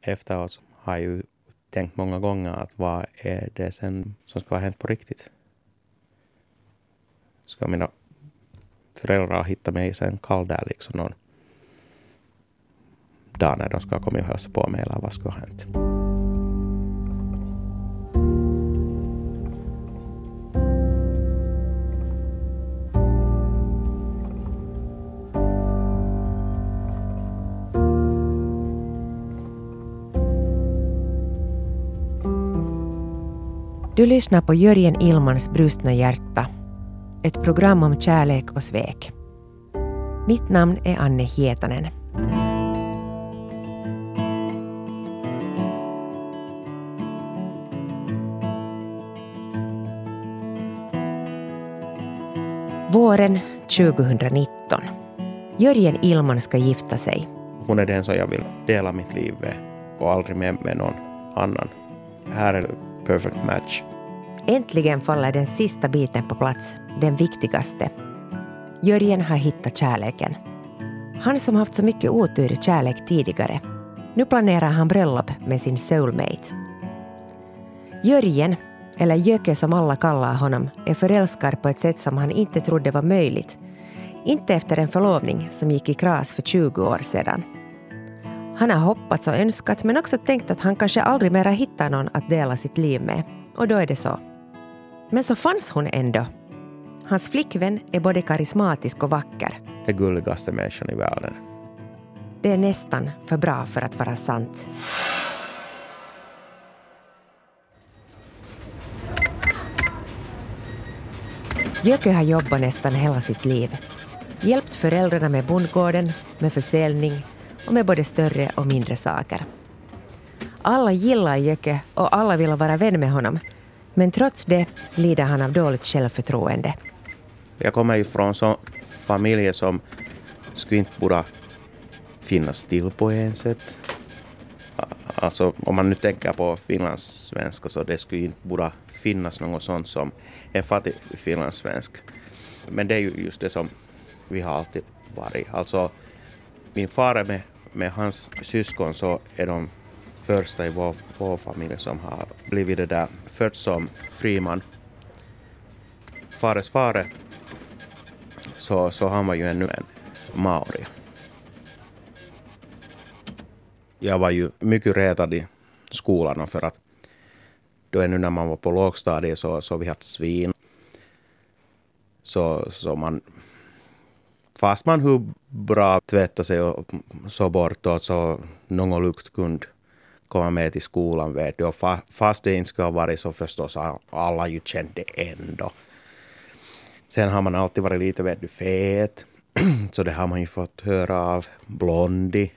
efteråt har jag ju tänkt många gånger att vad är det sen som ska ha hänt på riktigt? Ska mina föräldrar hitta mig sen kall där liksom någon dag när de ska komma och hälsa på mig eller vad skulle ha hänt? Du lyssnar på Jörgen Ilmans brustna hjärta. Ett program om kärlek och svek. Mitt namn är Anne Hietanen. Våren 2019. Jörgen Ilman ska gifta sig. Hon är den som jag vill dela mitt liv med och aldrig med, någon annan. Här är perfect match. Äntligen faller den sista biten på plats, den viktigaste. Jörgen har hittat kärleken. Han som haft så mycket otur i kärlek tidigare. Nu planerar han bröllop med sin soulmate. Jörgen, eller Jöke som alla kallar honom, är förälskad på ett sätt som han inte trodde var möjligt. Inte efter en förlovning som gick i kras för 20 år sedan. Han har hoppats och önskat men också tänkt att han kanske aldrig mera hittar någon att dela sitt liv med. Och då är det så. Men så fanns hon ändå. Hans flickvän är både karismatisk och vacker. Den gulligaste människan i världen. Det är nästan för bra för att vara sant. Jöke har jobbat nästan hela sitt liv. Hjälpt föräldrarna med bondgården, med försäljning och med både större och mindre saker. Alla gillar Jöke och alla vill vara vän med honom men trots det lider han av dåligt självförtroende. Jag kommer ju från en familj som skulle inte borde finnas till på en sätt. Alltså om man nu tänker på finlandssvenska så det skulle inte borde finnas något sånt som en fattig finlandssvensk. Men det är ju just det som vi har alltid varit. Alltså min far med, med hans syskon så är de första i vår, vår familj som har blivit det där född som friman. Fares fare så, så han var ju ännu en maori. Jag var ju mycket retad i skolan för att då ännu när man var på lågstadiet så, så vi hade svin. Så, så man fast man hur bra tvättade sig och så bortåt så någon lukt kunde komma med till skolan vet du. Och fa, fast det inte skulle ha varit så förstås alla ju kände ändå. Sen har man alltid varit lite vet du, fet. så det har man ju fått höra av Blondie.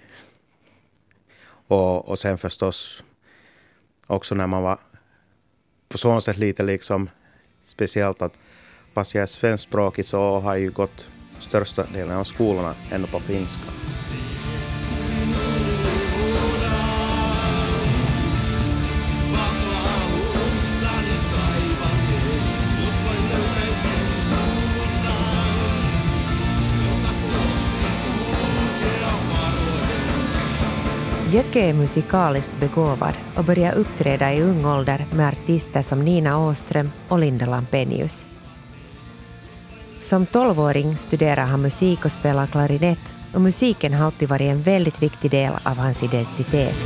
Och, och sen förstås också när man var på så sätt lite liksom speciellt att fast jag är svenskspråkig så har jag ju gått största delen av skolorna ändå på finska. Jöcke är musikaliskt begåvad och börjar uppträda i ung ålder med artister som Nina Åström och Linda Lampenius. Som tolvåring studerar han musik och spelar klarinett och musiken har alltid varit en väldigt viktig del av hans identitet.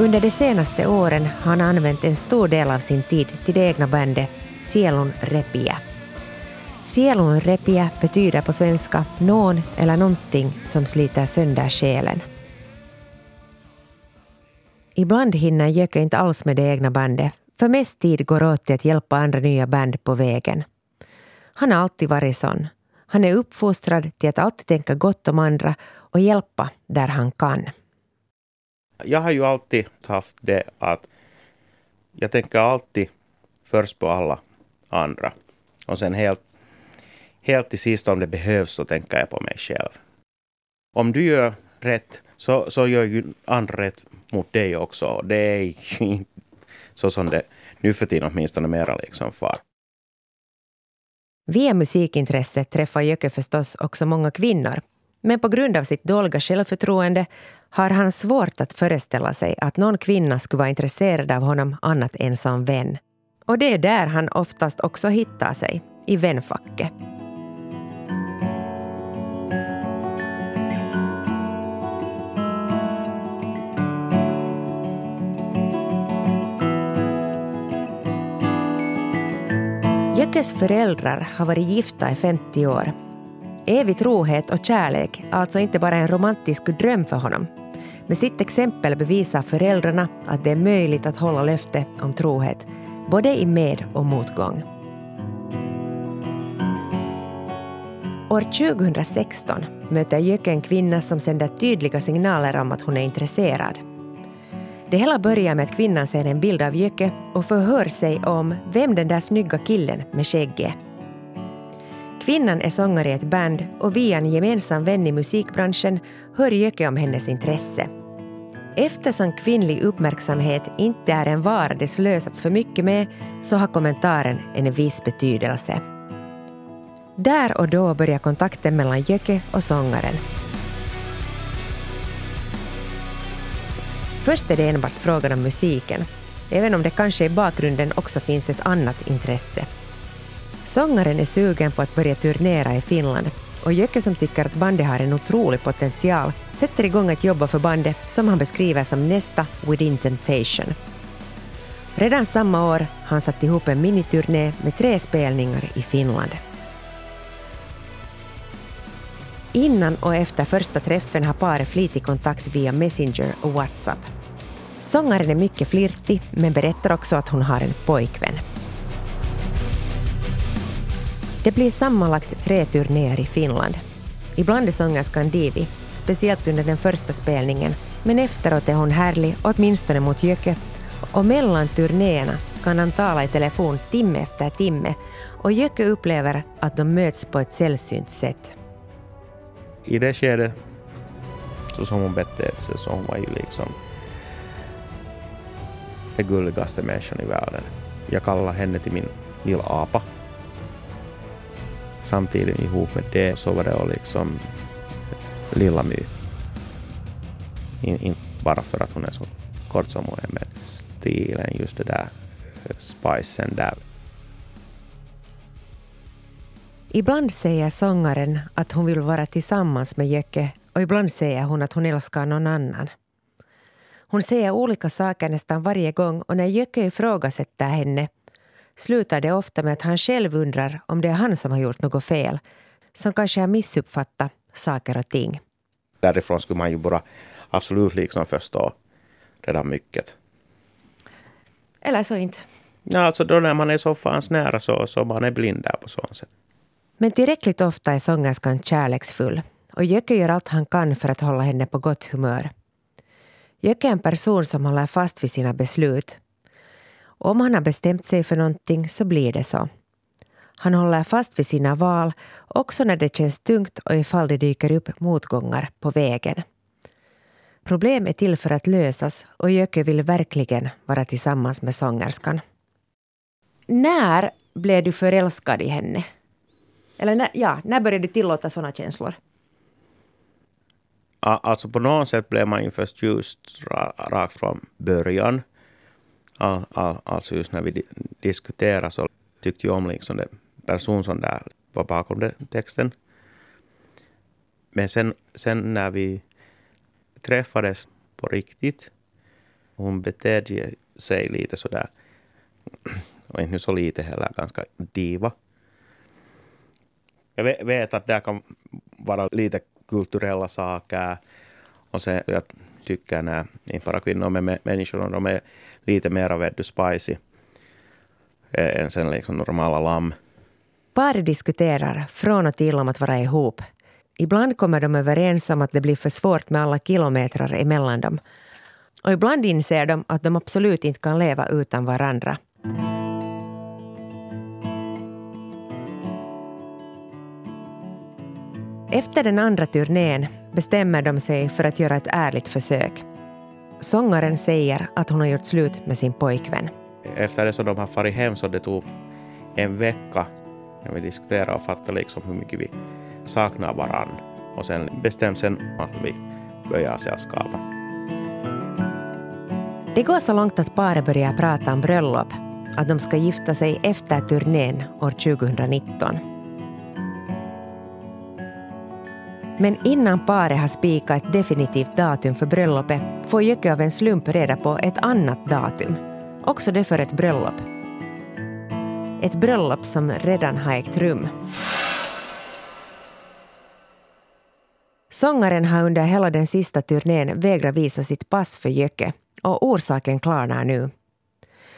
Under de senaste åren har han använt en stor del av sin tid till det egna bandet Sielun Repiä. Sielun Repiä betyder på svenska någon eller någonting som sliter sönder själen. Ibland hinner Jöke inte alls med det egna bandet, för mest tid går åt till att hjälpa andra nya band på vägen. Han har alltid varit sån. Han är uppfostrad till att alltid tänka gott om andra och hjälpa där han kan. Jag har ju alltid haft det att jag tänker alltid först på alla andra. Och sen helt, helt till sist om det behövs så tänker jag på mig själv. Om du gör rätt så, så gör ju andra rätt mot dig också. Det är ju inte så som det nu för tiden åtminstone mera liksom far. Via musikintresset träffar Jöke förstås också många kvinnor. Men på grund av sitt dåliga självförtroende har han svårt att föreställa sig att någon kvinna skulle vara intresserad av honom annat än som vän. Och det är där han oftast också hittar sig, i vänfacket. Jökes föräldrar har varit gifta i 50 år. Evig trohet och kärlek är alltså inte bara en romantisk dröm för honom. Med sitt exempel bevisar föräldrarna att det är möjligt att hålla löfte om trohet, både i med och motgång. År 2016 möter Jöke en kvinna som sänder tydliga signaler om att hon är intresserad. Det hela börjar med att kvinnan ser en bild av Jöke och förhör sig om vem den där snygga killen med skägg är. Kvinnan är sångare i ett band och via en gemensam vän i musikbranschen hör Jöke om hennes intresse. Eftersom kvinnlig uppmärksamhet inte är en vara det slösats för mycket med så har kommentaren en viss betydelse. Där och då börjar kontakten mellan Jöke och sångaren. Först är det enbart frågan om musiken, även om det kanske i bakgrunden också finns ett annat intresse. Sångaren är sugen på att börja turnera i Finland och Jöke som tycker att bandet har en otrolig potential sätter igång att jobba för bandet som han beskriver som nästa Within Temptation. Redan samma år har han satt ihop en miniturné med tre spelningar i Finland. Innan och efter första träffen har paret flitig kontakt via Messenger och WhatsApp. Sångaren är mycket flirtig men berättar också att hon har en pojkvän. Det blir sammanlagt tre turnéer i Finland. Ibland är sångerskan divig, speciellt under den första spelningen, men efteråt är hon härlig, åtminstone mot Jöke. Och mellan turnéerna kan han tala i telefon timme efter timme och Jöke upplever att de möts på ett sällsynt sätt. I det skedet, så som hon betedde sig, så hon var ju liksom den gulligaste människan i världen. Jag kallar henne till min lilla apa samtidigt ihop med det så var det liksom Lilla My. Inte bara för att hon är så kort som hon är, men stilen, just det där spicen där. Ibland säger sångaren att hon vill vara tillsammans med Jöcke och ibland säger hon att hon älskar någon annan. Hon säger olika saker nästan varje gång och när Jöcke ifrågasätter henne slutar det ofta med att han själv undrar om det är han som har gjort något fel, som kanske har missuppfattat saker och ting. Därifrån skulle man ju bara absolut liksom förstå redan mycket. Eller så inte. Ja, alltså då när man är så fans nära så, så man är blind där på så sätt. Men tillräckligt ofta är sångerskan kärleksfull och Jöke gör allt han kan för att hålla henne på gott humör. Jöke är en person som håller fast vid sina beslut om han har bestämt sig för någonting så blir det så. Han håller fast vid sina val också när det känns tungt och ifall det dyker upp motgångar på vägen. Problem är till för att lösas och Jöke vill verkligen vara tillsammans med sångerskan. När blev du förälskad i henne? Eller när, ja, när började du tillåta sådana känslor? Alltså på något sätt blev man ju först just rakt från början all, all, alltså just när vi diskuterade så tyckte jag om liksom den person som där var bakom den texten. Men sen, sen när vi träffades på riktigt, hon betedde sig lite sådär, och inte så lite heller, ganska diva. Jag vet att det kan vara lite kulturella saker. Och sen jag tycker när, inte bara kvinnor, men människor, de är lite mer av spicy e- än sen liksom normala lamm. Par diskuterar från och till om att vara ihop. Ibland kommer de överens om att det blir för svårt med alla kilometrar emellan dem. Och ibland inser de att de absolut inte kan leva utan varandra. Efter den andra turnén bestämmer de sig för att göra ett ärligt försök. Sångaren säger att hon har gjort slut med sin pojkvän. Efter det så de har farit hem så det tog en vecka när vi diskuterade och fattade liksom hur mycket vi saknar varandra. Och sen bestämde sen att vi börjar sällskapa. Det går så långt att paret börjar prata om bröllop, att de ska gifta sig efter turnén år 2019. Men innan paret har spikat ett definitivt datum för bröllopet får Jöke av en slump reda på ett annat datum. Också det för ett bröllop. Ett bröllop som redan har ägt rum. Sångaren har under hela den sista turnén vägrat visa sitt pass för Jöke och orsaken klarnar nu.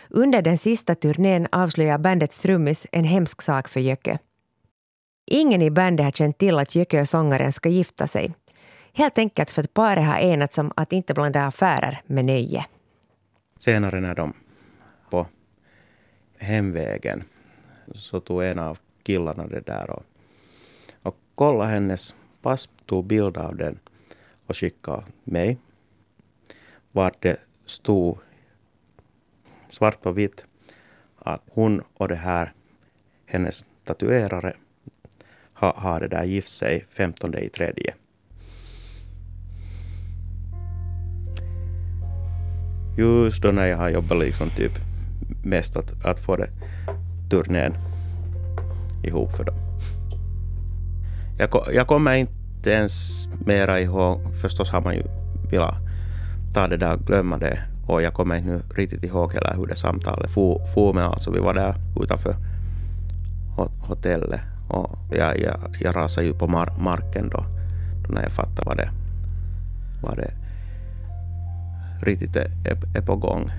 Under den sista turnén avslöjar bandets trummis en hemsk sak för Jöke. Ingen i bandet har känt till att Jökö-sångaren ska gifta sig. Helt enkelt för att paret har enats om att inte blanda affärer med nöje. Senare när de på hemvägen så tog en av killarna det där och, och kollade hennes pass, tog bild av den och skickade mig. Var det stod svart på vitt att hon och det här, hennes tatuerare, har, det där gift sig 15 i tredje. Just då när jag har jobbat liksom typ mest att, att få det turnén ihop för dem. Jag, jag kommer inte ens mera ihåg, förstås har man ju velat ta det där och glömma det och jag kommer inte nu riktigt ihåg heller hur det samtalet for, for med. Alltså vi var där utanför hotellet och jag, jag, jag rasade ju på mar marken då, då när jag fattade vad det, vad det riktigt är, är på gång.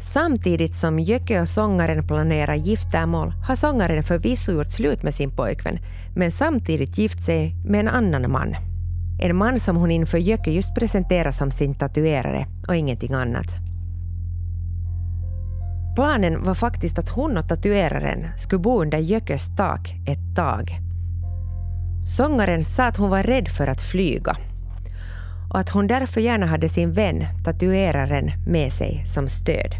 Samtidigt som Jöke och sångaren planerar giftermål har sångaren förvisso gjort slut med sin pojkvän men samtidigt gift sig med en annan man. En man som hon inför Jöke just presenterar som sin tatuerare och ingenting annat. Planen var faktiskt att hon och tatueraren skulle bo under Jökes tak ett tag. Sångaren sa att hon var rädd för att flyga och att hon därför gärna hade sin vän, tatueraren, med sig som stöd.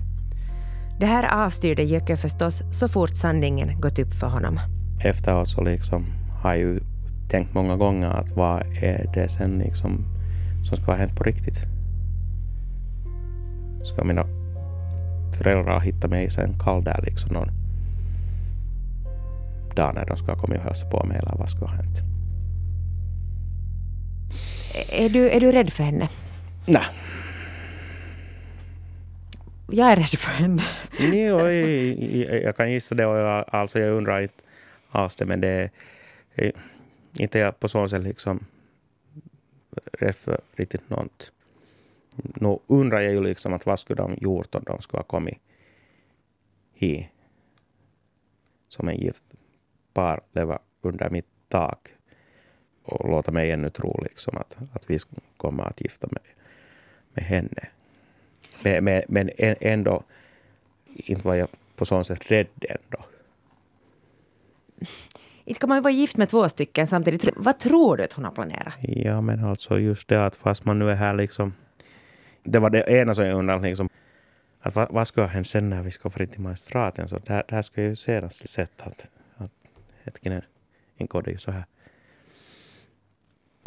Det här avstyrde Jöke förstås så fort sanningen gått upp för honom. Efteråt så liksom har jag ju tänkt många gånger att vad är det sen liksom som ska ha hänt på riktigt? Ska mina föräldrar hitta mig sen kall där liksom någon dag när de ska komma och hälsa på mig eller vad ska ha hänt? Är du, är du rädd för henne? Nej. Jag är rädd för henne. jo, jag, jag kan gissa det. Och alltså jag undrar inte alls det, men det är inte jag på så sätt liksom rädd för riktigt något. Nu undrar jag ju liksom att vad skulle de gjort om de skulle ha kommit hit som en gift par leva under mitt tak och låta mig ännu tro liksom att, att vi kommer att gifta mig med henne. Men, men, men ändå, inte var jag på så sätt rädd ändå. Inte kan man ju vara gift med två stycken samtidigt. Vad tror du att hon har planerat? Ja, men alltså just det att fast man nu är här liksom. Det var det ena som jag undrade liksom. Att vad, vad ska hända sen när vi ska fara till magistraten? Så det, det här ska jag ju senast sett att, att hetkinen, inte går det ju så här.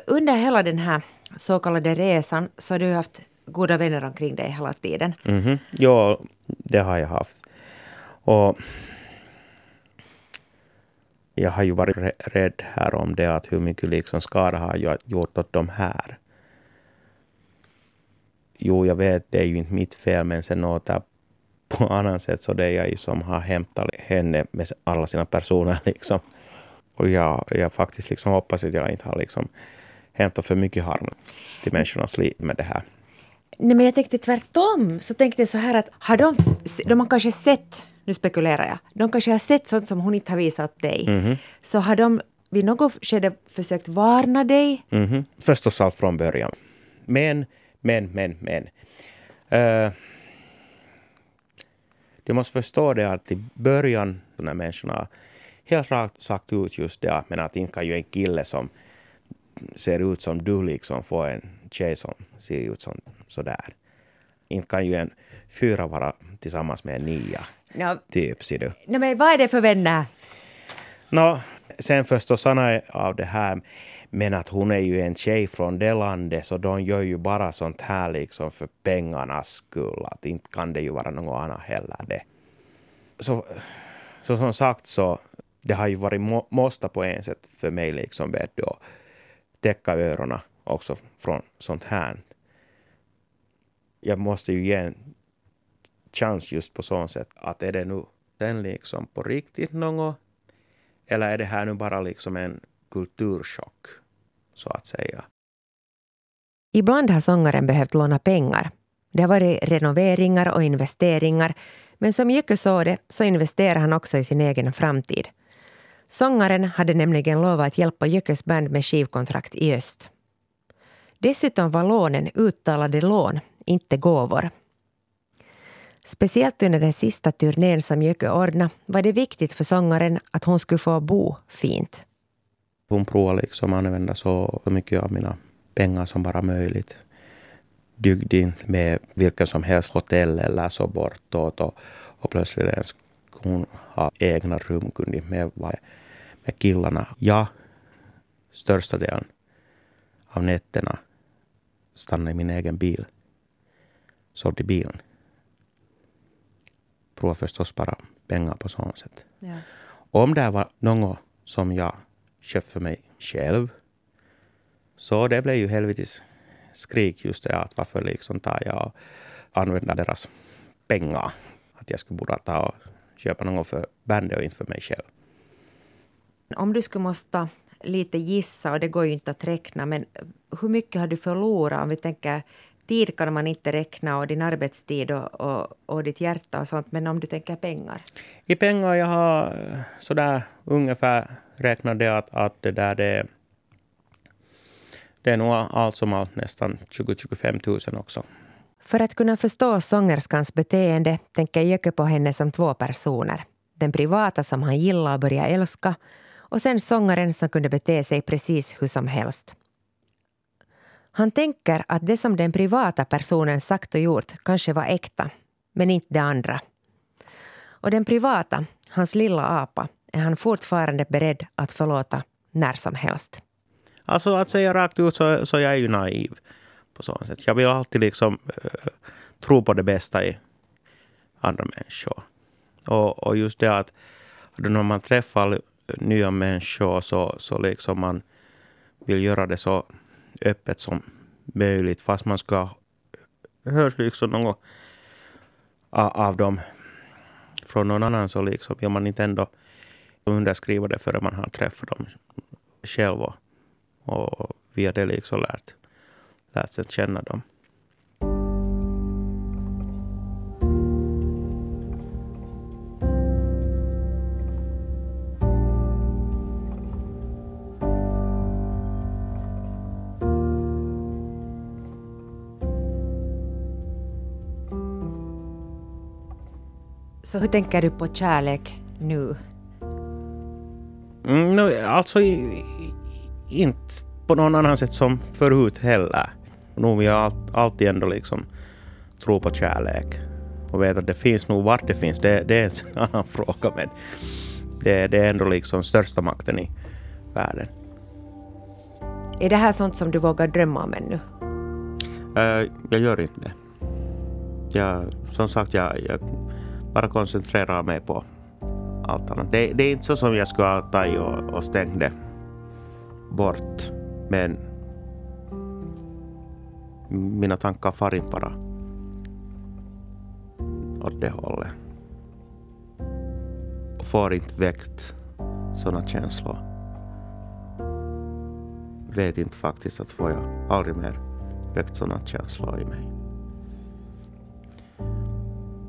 Under hela den här så kallade resan så har du haft goda vänner omkring dig hela tiden. Mm -hmm. Ja, det har jag haft. Och jag har ju varit rädd här om det, att hur mycket liksom skada har jag gjort åt de här. Jo, jag vet, det är ju inte mitt fel, men sen åter på annat sätt så det är jag ju som har hämtat henne med alla sina personer liksom. Och jag, jag faktiskt liksom hoppas att jag inte har liksom hämtat för mycket harm till människornas liv med det här. Nej, men jag tänkte tvärtom. Så tänkte jag så här att har de, de har kanske sett nu spekulerar jag, de kanske har sett sånt som hon inte har visat dig. Mhm. Så har de vid något skede försökt varna dig? Mhm. Förstås allt från början. Men, men, men, men. Uh, du måste förstå det att i början, när människorna helt rakt sagt ut just det, men att inte kan ju en kille som ser ut som du liksom få en tjej som ser ut som sådär. Inte kan ju en fyra vara tillsammans med en nia, No, typ, ser du. no, men vad är det för vänner? Nå, sen förstås Sanna av det här, men att hon är ju en tjej från det landet, så de gör ju bara sånt här liksom för pengarnas skull. Att inte kan det ju vara något annat heller det. Så, så som sagt så, det har ju varit må, måste på en sätt för mig liksom vet du, att täcka öronen också från sånt här. Jag måste ju ge en chans just på sånt sätt att är det nu den liksom på riktigt något eller är det här nu bara liksom en kulturchock, så att säga? Ibland har sångaren behövt låna pengar. Det har varit renoveringar och investeringar, men som Jycke såg det så investerade han också i sin egen framtid. Sångaren hade nämligen lovat att hjälpa Jyckes band med skivkontrakt i öst. Dessutom var lånen uttalade lån, inte gåvor. Speciellt under den sista turnén som Jöke ordnade var det viktigt för sångaren att hon skulle få bo fint. Hon provar liksom använda så mycket av mina pengar som bara möjligt. Dyggde inte med vilken som helst hotell eller så bortåt. Och, och plötsligt ens hon ha egna rum, kunde med med killarna. Jag, största delen av nätterna, stannade i min egen bil. Sålde bilen. Prova förstås spara pengar på sånt sätt. Ja. Om det var något som jag köpt för mig själv, så det blev ju helvetes skrik just det att varför liksom tar jag och använder deras pengar. Att jag skulle borde ta och köpa något för bandet och inte för mig själv. Om du skulle måste lite gissa, och det går ju inte att räkna, men hur mycket har du förlorat om vi tänker tid kan man inte räkna och din arbetstid och, och, och ditt hjärta och sånt, men om du tänker pengar? I pengar jag har sådär ungefär räknade det att, att det där det, det är nog allt som allt nästan 20-25 000 också. För att kunna förstå sångerskans beteende tänker Jöke på henne som två personer. Den privata som han gillar och började älska och sen sångaren som kunde bete sig precis hur som helst. Han tänker att det som den privata personen sagt och gjort kanske var äkta, men inte det andra. Och den privata, hans lilla apa, är han fortfarande beredd att förlåta när som helst. Alltså att säga rakt ut så, så jag är ju naiv på så sätt. Jag vill alltid liksom uh, tro på det bästa i andra människor. Och, och just det att när man träffar nya människor så, så liksom man vill göra det så öppet som möjligt. Fast man ska höra liksom något av dem från någon annan så liksom vill man inte ändå underskriva det före man har träffat dem själv och, och via det liksom lärt, lärt sig känna dem. Så hur tänker du på kärlek nu? Mm, no, alltså i, i, inte på någon annan sätt som förut heller. Nu vill jag all, alltid ändå liksom tro på kärlek. Och vet att det finns nog vart det finns, det, det är en annan fråga. Men det, det är ändå liksom största makten i världen. Är det här sånt som du vågar drömma om ännu? Uh, jag gör inte det. Jag, som sagt, jag, jag bara koncentrerar mig på allt annat. Det, det är inte så som jag skulle ha tagit och, och stängt det bort. Men mina tankar far inte bara åt det hållet. Och får inte väckt sådana känslor. Vet inte faktiskt att får jag aldrig mer väckt sådana känslor i mig.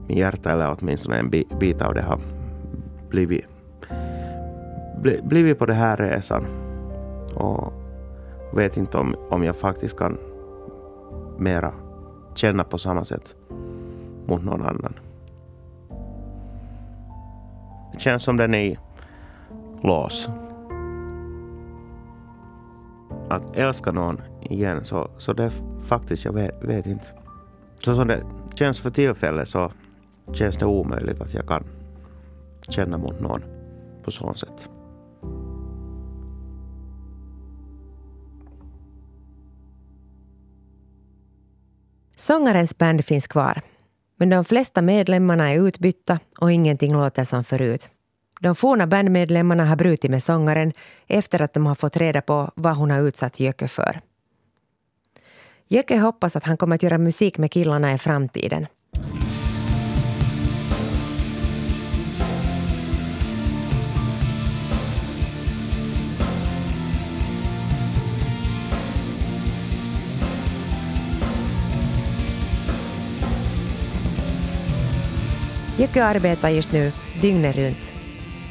min hjärta eller åtminstone en bit av det har blivit, blivit på den här resan. Och vet inte om, om jag faktiskt kan mera känna på samma sätt mot någon annan. Det känns som den är i lås. Att älska någon igen så, så det faktiskt, jag vet, vet inte. Så som det känns för tillfället så känns det omöjligt att jag kan känna mot någon på så sätt. Sångarens band finns kvar, men de flesta medlemmarna är utbytta och ingenting låter som förut. De forna bandmedlemmarna har brutit med sångaren efter att de har fått reda på vad hon har utsatt Jöke för. Jöke hoppas att han kommer att göra musik med killarna i framtiden. Jocke arbetar just nu dygnet runt.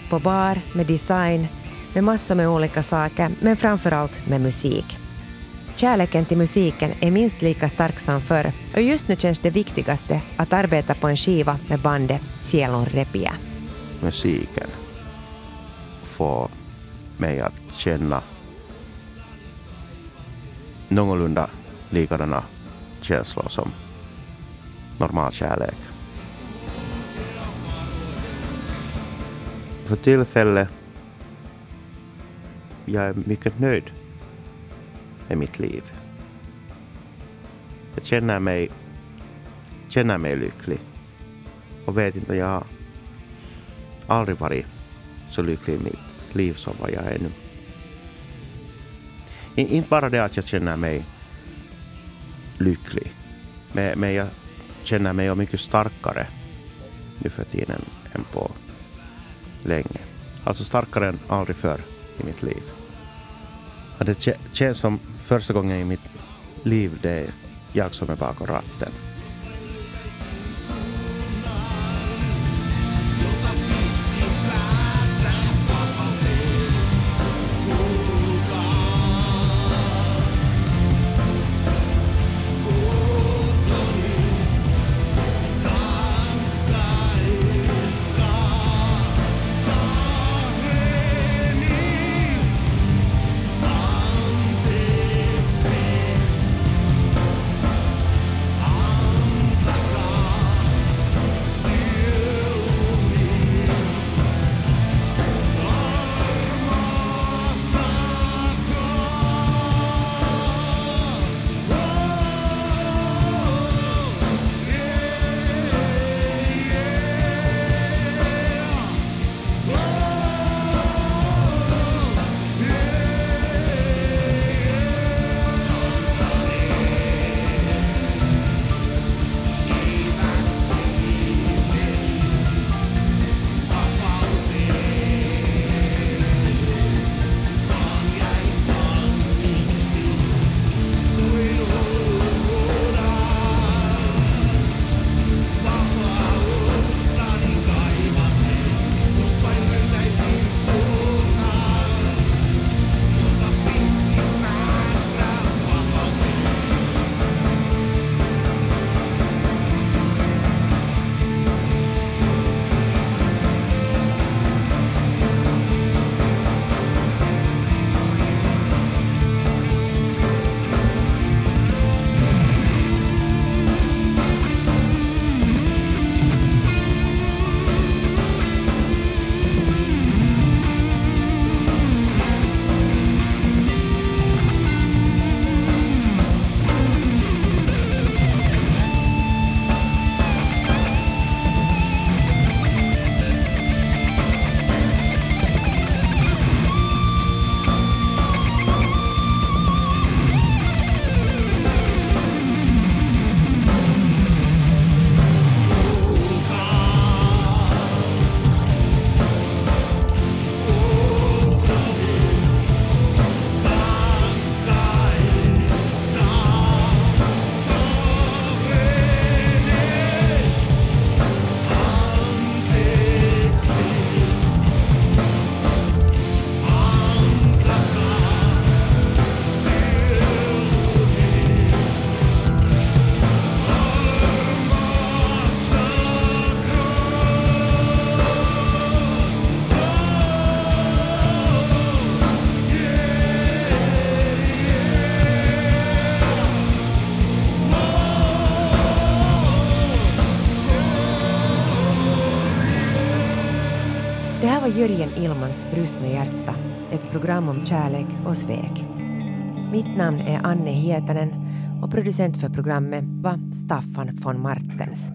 På bar, med design, med massor med olika saker, men framför allt med musik. Kärleken till musiken är minst lika stark som förr och just nu känns det viktigaste att arbeta på en skiva med bandet Sielon Repia. Musiken får mig att känna någorlunda likadana känslor som normal kärlek. För tillfället jag är mycket nöjd med mitt liv. Jag känner mig, känner mig lycklig och vet inte, jag har aldrig varit så lycklig i mitt liv som vad jag är nu. Inte bara det att jag känner mig lycklig, men, men jag känner mig mycket starkare nu för tiden än på länge. Alltså starkare än aldrig förr i mitt liv. Och det känns som första gången i mitt liv det är jag som är bakom ratten. Jörgen Ilmans Brustna hjärta, ett program om kärlek och svek. Mitt namn är Anne Hietanen och producent för programmet var Staffan von Martens.